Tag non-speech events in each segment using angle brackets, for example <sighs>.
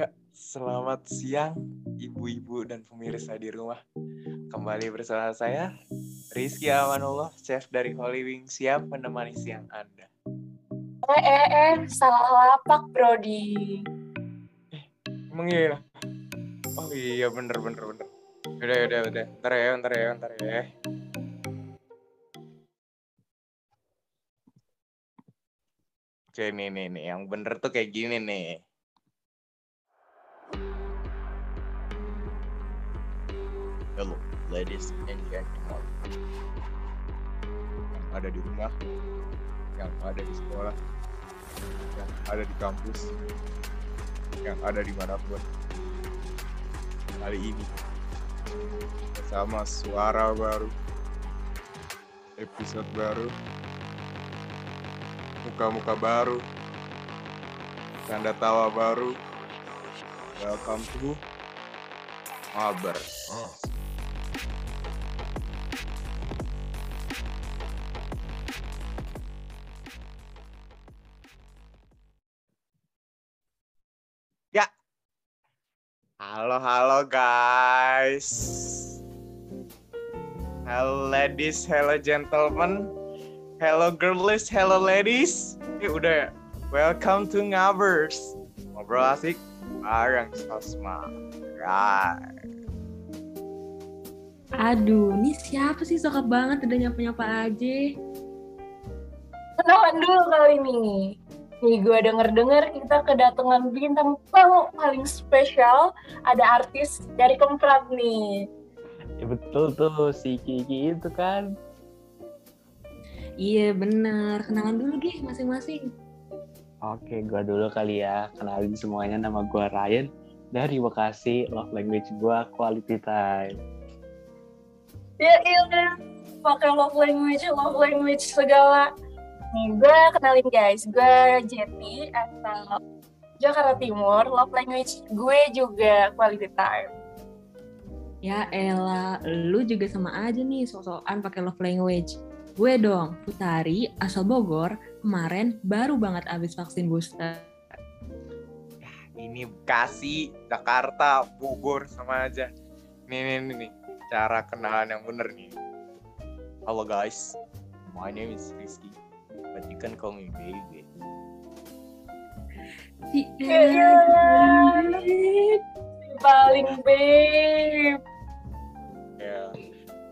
Ya, selamat siang ibu-ibu dan pemirsa di rumah. Kembali bersama saya, Rizky Amanullah, chef dari Holy Wing, siap menemani siang Anda. Eh, eh, eh, salah lapak, Brody. Emang iya? Oh iya, bener, bener, bener. Udah, udah, udah. Ntar ya, ntar ya, ntar ya. Oke, nih, nih, nih. Yang bener tuh kayak gini nih. Hello, ladies and gentlemen. Yang ada di rumah, yang ada di sekolah, yang ada di kampus, yang ada di mana pun. Kali ini, bersama suara baru, episode baru, muka-muka baru, tanda tawa baru. Welcome to Maber. Ya. Halo, guys. Hello ladies, hello gentlemen. Hello girlies, hello ladies. Eh udah ya. Welcome to Ngabers. Ngobrol asik bareng Sosma. Right. Aduh, ini siapa sih sokap banget udah nyapa-nyapa aja. Kenalan dulu kali ini. Nih, gue denger-denger kita kedatangan bintang tamu paling spesial. Ada artis dari Kemprat nih. Ya betul tuh si Kiki itu kan. Iya bener, kenalan dulu deh masing-masing. Oke, gua dulu kali ya. Kenalin semuanya nama gua Ryan dari Bekasi. Love language gua quality time. Ya iya, pakai love language, love language segala. Nih, gue kenalin guys, gue Jetty asal Jakarta Timur. Love language gue juga quality time. Ya Ella, lu juga sama aja nih sok-sokan pakai love language. Gue dong, Putari, asal Bogor, kemarin baru banget abis vaksin booster. Ini Bekasi, Jakarta, Bogor sama aja. Nih, nih, nih, nih. Cara kenalan yang bener nih. Halo guys, my name is Rizky. But you can call me baby. Si Iya. Ella, Paling babe. Ya.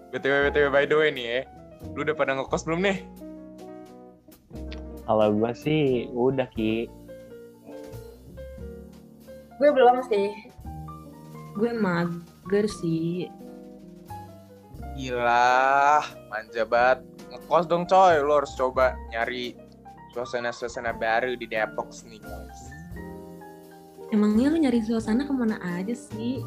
BTW, BTW, by the way nih ya. Lu udah pada ngekos belum nih? Kalau gua sih udah Ki. Gue belum sih. gue mager sih. Gila, manja banget. Ngekos dong coy, lu harus coba nyari suasana-suasana baru di Depok nih guys. Emangnya lu nyari suasana ke mana aja sih?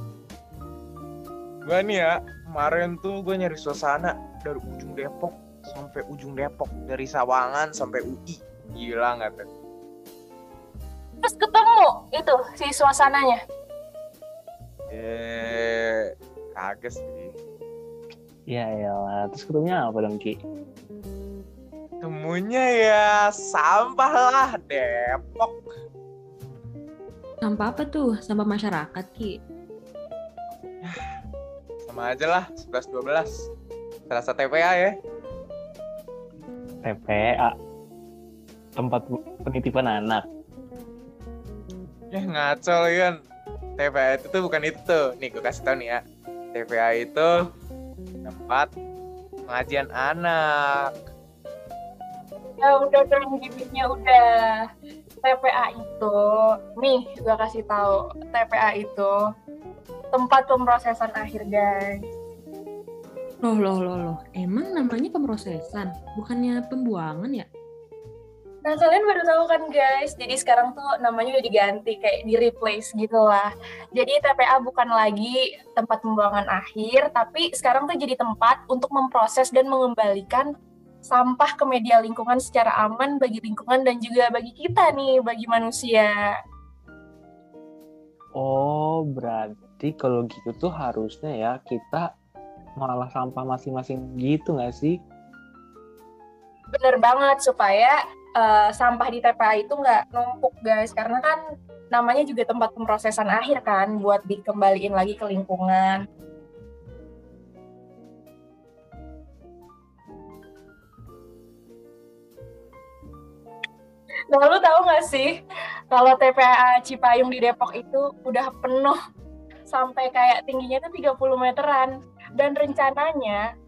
Gue nih ya, kemarin tuh gue nyari suasana dari ujung Depok sampai ujung Depok. Dari Sawangan sampai UI. Gila nggak tuh? Terus ketemu itu si suasananya. Eh, kaget sih. Ya elah, terus ketemunya apa dong Ki? Temunya ya sampah lah Depok. Sampah apa tuh? Sampah masyarakat, Ki. Sama aja lah, 11-12. Terasa TPA ya. TPA. Tempat penitipan anak. Ya ngaco lu. TPA itu tuh bukan itu. Nih gue kasih tau nih ya. TPA itu tempat pengajian anak. Ya udah dong gimmicknya udah. TPA itu, nih gue kasih tahu TPA itu tempat pemrosesan akhir guys. Loh, loh, loh, loh. Emang namanya pemrosesan, bukannya pembuangan ya? Nah kalian baru tahu kan guys, jadi sekarang tuh namanya udah diganti kayak di replace gitu lah. Jadi TPA bukan lagi tempat pembuangan akhir, tapi sekarang tuh jadi tempat untuk memproses dan mengembalikan sampah ke media lingkungan secara aman bagi lingkungan dan juga bagi kita nih, bagi manusia. Oh, berarti kalau gitu tuh harusnya ya kita malah sampah masing-masing gitu nggak sih? Bener banget supaya eh, sampah di TPA itu nggak numpuk guys, karena kan namanya juga tempat pemrosesan akhir kan buat dikembaliin lagi ke lingkungan. Nah, lu tahu nggak sih kalau TPA Cipayung di Depok itu udah penuh sampai kayak tingginya tuh 30 meteran dan rencananya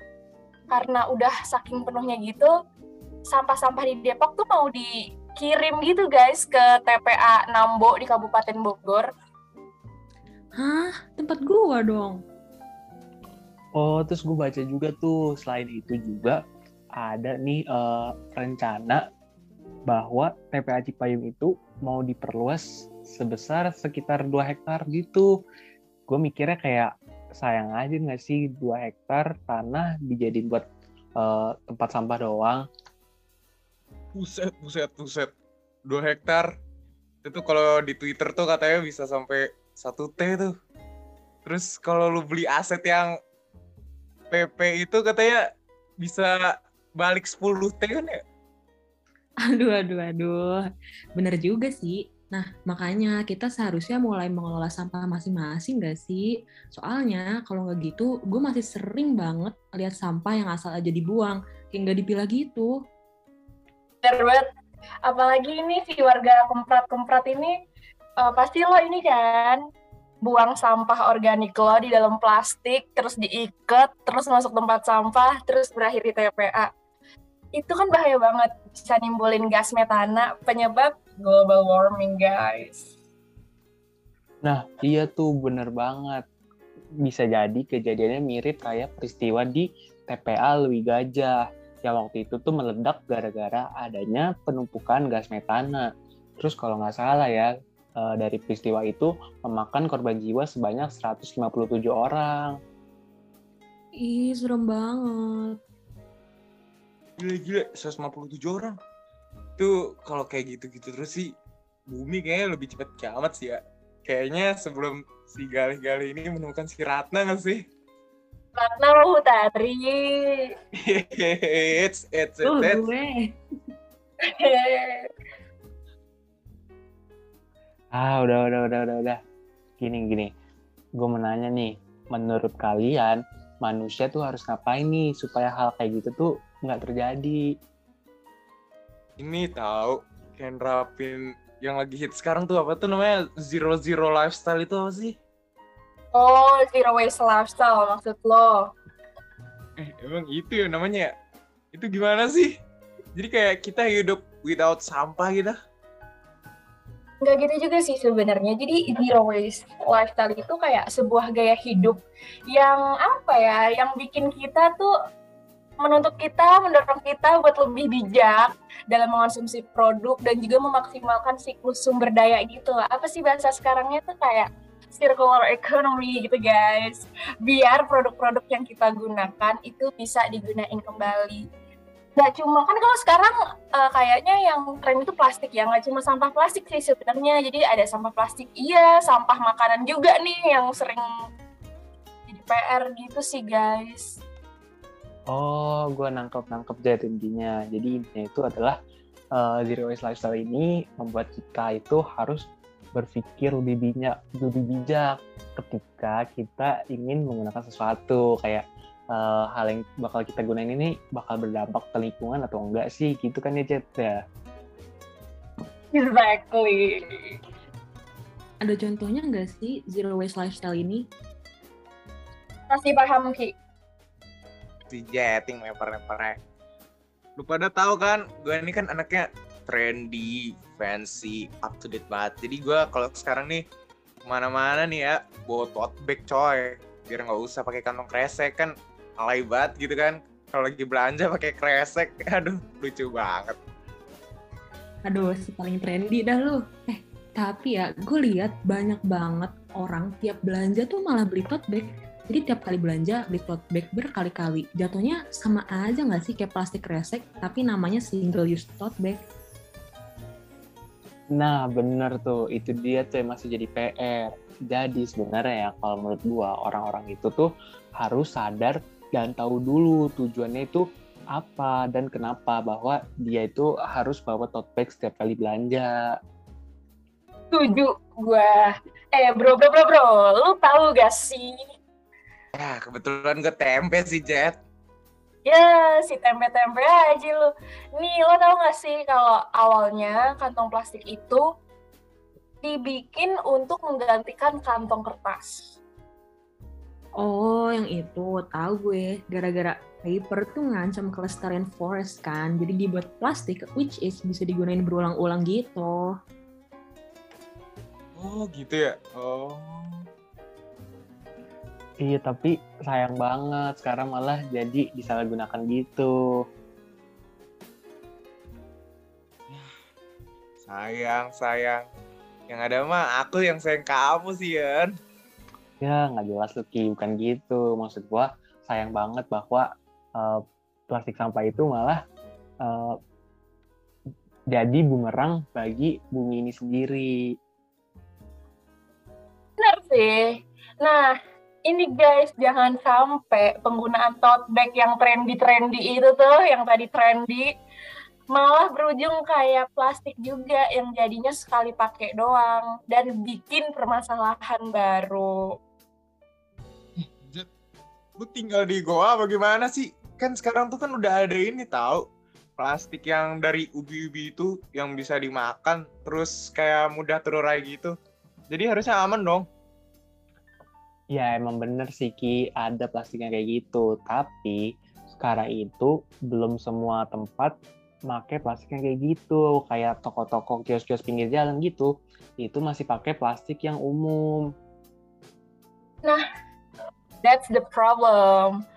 karena udah saking penuhnya gitu sampah-sampah di Depok tuh mau dikirim gitu guys ke TPA Nambo di Kabupaten Bogor. Hah? Tempat gua dong. Oh, terus gue baca juga tuh selain itu juga ada nih eh, rencana bahwa TPA Cipayung itu mau diperluas sebesar sekitar 2 hektar gitu. Gue mikirnya kayak sayang aja nggak sih 2 hektar tanah dijadiin buat eh, tempat sampah doang. Buset, buset, buset. 2 hektar. Itu kalau di Twitter tuh katanya bisa sampai 1 T tuh. Terus kalau lu beli aset yang PP itu katanya bisa balik 10 T kan ya? Aduh, aduh, aduh. Bener juga sih. Nah, makanya kita seharusnya mulai mengelola sampah masing-masing gak sih? Soalnya kalau nggak gitu, gue masih sering banget lihat sampah yang asal aja dibuang, kayak nggak dipilah gitu. Bener. Apalagi ini si warga kemprat-kemprat ini eh, pasti lo ini kan buang sampah organik lo di dalam plastik, terus diikat, terus masuk tempat sampah, terus berakhir di TPA. Itu kan bahaya banget, bisa nimbulin gas metana, penyebab global warming, guys. Nah, iya tuh bener banget. Bisa jadi kejadiannya mirip kayak peristiwa di TPA Lewi Gajah. Yang waktu itu tuh meledak gara-gara adanya penumpukan gas metana. Terus kalau nggak salah ya, eh, dari peristiwa itu memakan korban jiwa sebanyak 157 orang. Ih, serem banget. Gila-gila, 157 orang. Itu kalau kayak gitu-gitu terus sih, bumi kayaknya lebih cepat kiamat sih ya. Kayaknya sebelum si Galih-Galih ini menemukan si Ratna nggak sih? Ratna Mahutari. <laughs> it's, it's, Tuh, it's, it's. gue. <laughs> Ah, udah, udah, udah, udah, udah. Gini, gini. Gue mau nanya nih, menurut kalian manusia tuh harus ngapain nih supaya hal kayak gitu tuh nggak terjadi? Ini tahu kayak nerapin yang lagi hit sekarang tuh apa tuh namanya zero zero lifestyle itu apa sih? oh, zero waste lifestyle maksud lo. Eh, emang itu ya namanya? ya? Itu gimana sih? Jadi kayak kita hidup without sampah gitu. Nggak gitu juga sih sebenarnya. Jadi zero waste lifestyle itu kayak sebuah gaya hidup yang apa ya, yang bikin kita tuh menuntut kita, mendorong kita buat lebih bijak dalam mengonsumsi produk dan juga memaksimalkan siklus sumber daya gitu. Apa sih bahasa sekarangnya tuh kayak circular economy gitu guys. Biar produk-produk yang kita gunakan itu bisa digunain kembali. Gak cuma kan kalau sekarang eh, kayaknya yang tren itu plastik ya, nggak cuma sampah plastik sih sebenarnya. Jadi ada sampah plastik iya, sampah makanan juga nih yang sering jadi PR gitu sih guys. Oh, gue nangkep-nangkep deh intinya. Jadi intinya itu adalah eh, zero waste lifestyle ini membuat kita itu harus berpikir lebih bijak, lebih bijak ketika kita ingin menggunakan sesuatu kayak eh, hal yang bakal kita gunain ini bakal berdampak ke lingkungan atau enggak sih gitu kan ya Jet ya. Exactly. Ada contohnya nggak sih zero waste lifestyle ini? Masih paham Ki? Si jetting lempar-lemparnya. Lu pada tahu kan, gue ini kan anaknya trendy, fancy, up to date banget. Jadi gue kalau sekarang nih ke mana-mana nih ya, bawa tote bag coy. Biar nggak usah pakai kantong kresek kan, alay banget gitu kan. Kalau lagi belanja pakai kresek, <laughs> aduh lucu banget. Aduh, si paling trendy dah lu. Eh, tapi ya, gue lihat banyak banget orang tiap belanja tuh malah beli tote bag. Jadi tiap kali belanja beli tote bag berkali-kali. Jatuhnya sama aja nggak sih kayak plastik resek, tapi namanya single use tote bag. Nah, bener tuh. Itu dia tuh yang masih jadi PR. Jadi sebenarnya ya, kalau menurut gua, orang-orang itu tuh harus sadar dan tahu dulu tujuannya itu apa dan kenapa bahwa dia itu harus bawa tote bag setiap kali belanja. Setuju gua. Eh bro bro bro bro, lu tahu gak sih? Ya, kebetulan gue tempe sih, Jet. Ya si tempe-tempe aja lu. Nih lo tau gak sih kalau awalnya kantong plastik itu dibikin untuk menggantikan kantong kertas. Oh, yang itu tahu gue. Gara-gara paper tuh ngancam kelestarian forest kan. Jadi dibuat plastik which is bisa digunain berulang-ulang gitu. Oh, gitu ya. Oh. Iya, tapi sayang banget sekarang malah jadi disalahgunakan gitu. Sayang, sayang. Yang ada mah aku yang sayang kamu sih, Yan. Ya, nggak jelas lu Ki, bukan gitu. Maksud gua sayang banget bahwa eh, plastik sampah itu malah eh, jadi bumerang bagi bumi ini sendiri. Bener sih. Nah, ini guys, jangan sampai penggunaan tote bag yang trendy-trendy itu tuh, yang tadi trendy, malah berujung kayak plastik juga yang jadinya sekali pakai doang dan bikin permasalahan baru. Lu tinggal di Goa bagaimana sih? Kan sekarang tuh kan udah ada ini tahu plastik yang dari ubi-ubi itu yang bisa dimakan terus kayak mudah terurai gitu. Jadi harusnya aman dong. Ya emang bener sih Ki, ada plastik yang kayak gitu. Tapi sekarang itu belum semua tempat pakai plastik yang kayak gitu. Kayak toko-toko, kios-kios pinggir jalan gitu. Itu masih pakai plastik yang umum. That's the problem.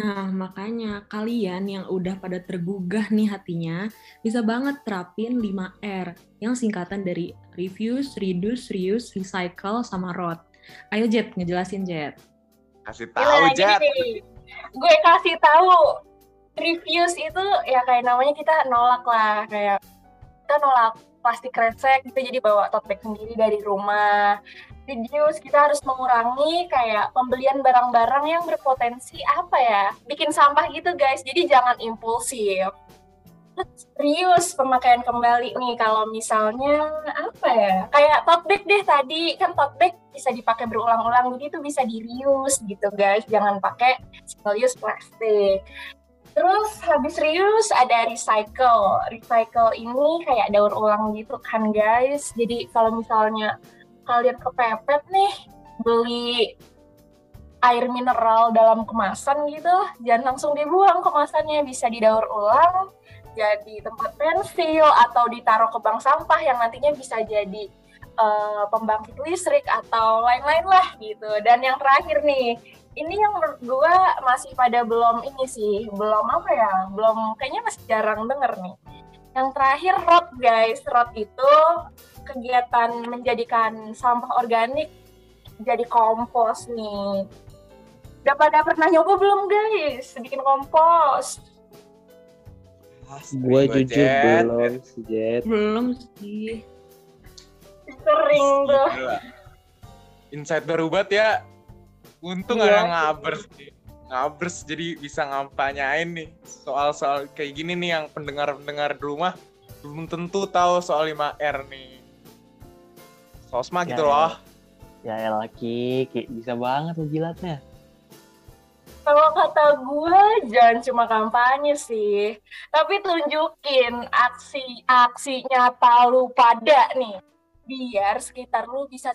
Nah, makanya kalian yang udah pada tergugah nih hatinya, bisa banget terapin 5R, yang singkatan dari Refuse, Reduce, Reuse, Recycle, sama ROT. Ayo Jet, ngejelasin Jet. Kasih tahu, Jet. Gue kasih tahu reviews itu ya kayak namanya kita nolak lah kayak kita nolak plastik kresek kita jadi bawa tote bag sendiri dari rumah. Reduce kita harus mengurangi kayak pembelian barang-barang yang berpotensi apa ya bikin sampah gitu guys. Jadi jangan impulsif. Reuse pemakaian kembali nih kalau misalnya apa ya kayak tote bag deh tadi kan tote bag bisa dipakai berulang-ulang jadi itu bisa di reuse gitu guys jangan pakai single use plastik terus habis reuse ada recycle. Recycle ini kayak daur ulang gitu kan guys. Jadi kalau misalnya kalian kepepet nih beli air mineral dalam kemasan gitu jangan langsung dibuang kemasannya. Bisa didaur ulang jadi tempat pensil atau ditaruh ke bank sampah yang nantinya bisa jadi eh, pembangkit listrik atau lain-lain lah gitu. Dan yang terakhir nih, ini yang menurut gue masih pada belum ini sih, belum apa ya, belum kayaknya masih jarang denger nih. Yang terakhir rot guys, rot itu kegiatan menjadikan sampah organik jadi kompos nih. Udah pada pernah nyoba belum guys bikin kompos? Gue Gua, jujur belum sih Jet. Belum sih. Sering tuh. Insight baru banget ya. Untung Iya. ada ngabers. Ngabers jadi bisa ngampanyain nih soal-soal kayak gini nih yang pendengar-pendengar di rumah belum tentu tahu soal 5R nih. Sosma gitu Ya, loh. Ya elah Ki, Ki, bisa banget lo jilatnya. Kalau kata gue jangan cuma kampanye sih, tapi tunjukin aksi-aksi nyata lu pada nih. Biar sekitar lu bisa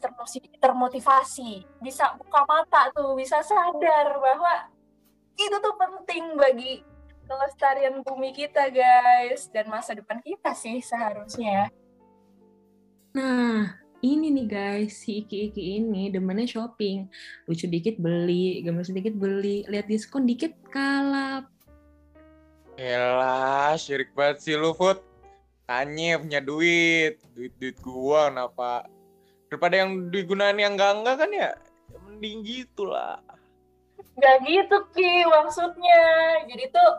termotivasi, bisa buka mata tuh, bisa sadar bahwa itu tuh penting bagi kelestarian bumi kita guys dan masa depan kita sih seharusnya. Nah, ini nih guys, si Iki-Iki ini demennya shopping. Lucu dikit beli, gemes dikit beli, lihat diskon dikit kalap. Elah, syirik banget sih lu, Fut. Tanya punya duit. Duit-duit gua kenapa? Daripada yang digunain yang enggak-enggak kan ya, ya mending gitu lah. Gak gitu Ki maksudnya. Jadi tuh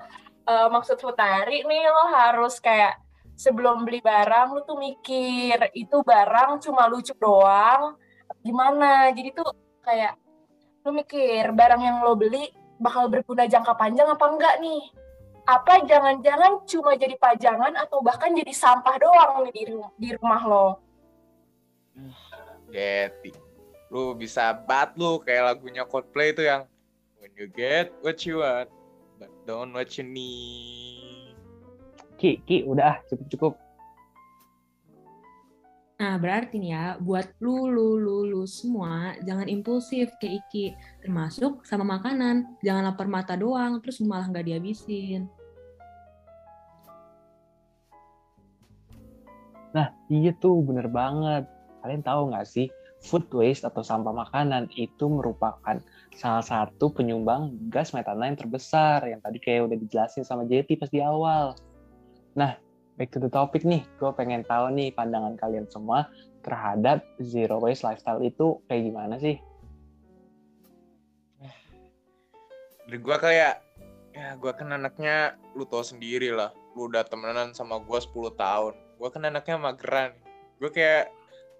eh, maksud Futari nih lo harus kayak sebelum beli barang lu tuh mikir itu barang cuma lucu doang gimana. Jadi tuh kayak lu mikir barang yang lo beli bakal berguna jangka panjang apa enggak nih. Apa jangan-jangan cuma jadi pajangan atau bahkan jadi sampah doang nih di, ru- di rumah lo? <sighs> Getty. Lu bisa bat lu kayak lagunya Coldplay itu yang When you get what you want, but don't what you need. Ki, Ki, udah ah, cukup-cukup. Nah, berarti nih ya, buat lu, lu, lu, lu semua, jangan impulsif kayak Iki. Termasuk sama makanan. Jangan lapar mata doang, terus malah nggak dihabisin. Nah, iya tuh bener banget. Kalian tahu nggak sih, food waste atau sampah makanan itu merupakan salah satu penyumbang gas metana yang terbesar yang tadi kayak udah dijelasin sama Jeti pas di awal. Nah, back to the topic nih, gue pengen tahu nih pandangan kalian semua terhadap zero waste lifestyle itu kayak gimana sih? Dari gua kayak ya gua kan anaknya lu tau sendiri lah. Lu udah temenan sama gua 10 tahun. Gua kan anaknya mageran. Gua kayak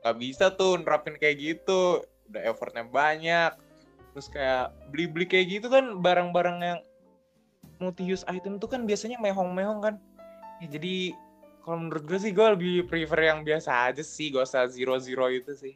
nggak bisa tuh nerapin kayak gitu. Udah effortnya banyak. Terus kayak beli-beli kayak gitu kan barang-barang yang multi use item tuh kan biasanya mehong-mehong kan. Ya, jadi kalau menurut gue sih gue lebih prefer yang biasa aja sih, gak usah zero zero itu sih.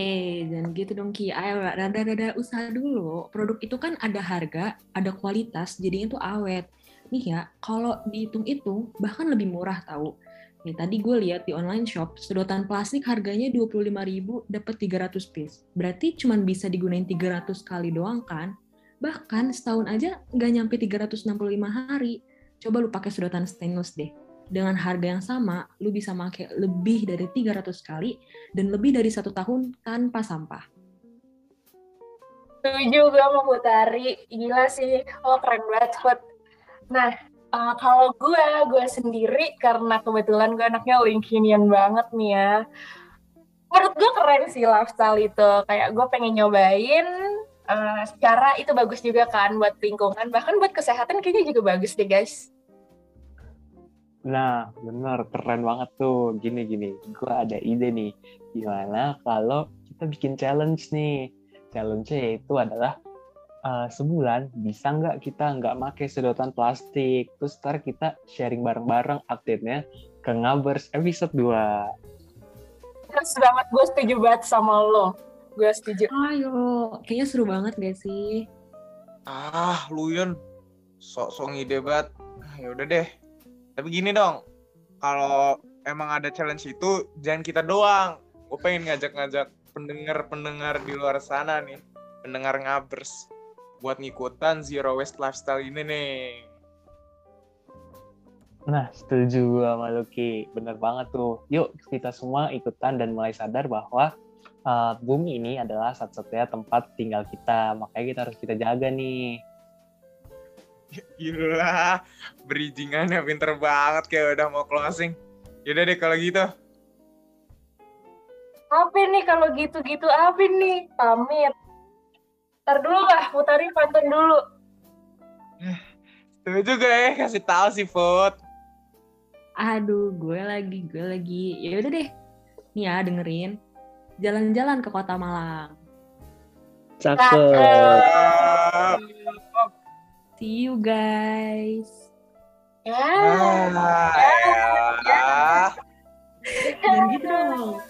Eh, jangan gitu dong Ki. Ayo, rada-rada usaha dulu. Produk itu kan ada harga, ada kualitas, jadi itu awet. Nih ya, kalau dihitung-hitung, bahkan lebih murah tahu. Nih, tadi gue lihat di online shop, sedotan plastik harganya 25.000 dapat 300 piece. Berarti cuma bisa digunain 300 kali doang kan? Bahkan setahun aja nggak nyampe 365 hari. Coba lu pakai sedotan stainless deh. Dengan harga yang sama, lu bisa pakai lebih dari 300 kali dan lebih dari satu tahun tanpa sampah. Setuju gue mau Putari. Gila sih, lo keren banget. Nah, eh, kalau gue, gue sendiri karena kebetulan gue anaknya Lincolnian banget nih ya. Menurut gue keren sih lifestyle itu. Kayak gue pengen nyobain, eh, secara itu bagus juga kan buat lingkungan. Bahkan buat kesehatan kayaknya juga bagus deh guys. Nah, bener, keren banget tuh. Gini-gini, gue ada ide nih. Gimana kalau kita bikin challenge nih? Challenge-nya yaitu adalah uh, sebulan bisa nggak kita nggak pakai sedotan plastik. Terus ntar kita sharing bareng-bareng update-nya ke Ngabers episode 2. Terus banget, gue setuju banget sama lo. Gue setuju. Ayo, kayaknya seru banget gak sih? Ah, lu Yun. Sok-sok ngide banget. Ah, Ya udah deh. Tapi gini dong. Kalau emang ada challenge itu, jangan kita doang. Gue pengen ngajak-ngajak pendengar-pendengar di luar sana nih. Pendengar ngabers. Buat ngikutan Zero Waste Lifestyle ini nih. Nah, setuju sama Lucky. Bener banget tuh. Yuk, kita semua ikutan dan mulai sadar bahwa uh, bumi ini adalah satu-satunya tempat tinggal kita. Makanya kita harus kita jaga nih. Gila, bridgingannya pinter banget kayak udah mau closing. Yaudah deh kalau gitu. Apa nih kalau gitu-gitu apa nih? Pamit. Ntar dulu lah, Putari pantun dulu. Tuh juga ya, kasih tahu sih, Food. Aduh, gue lagi, gue lagi. Ya udah deh. Nih ya, dengerin. Jalan-jalan ke Kota Malang. Cakep. See you guys. Ya. Ah, ya. Jangan gitu dong.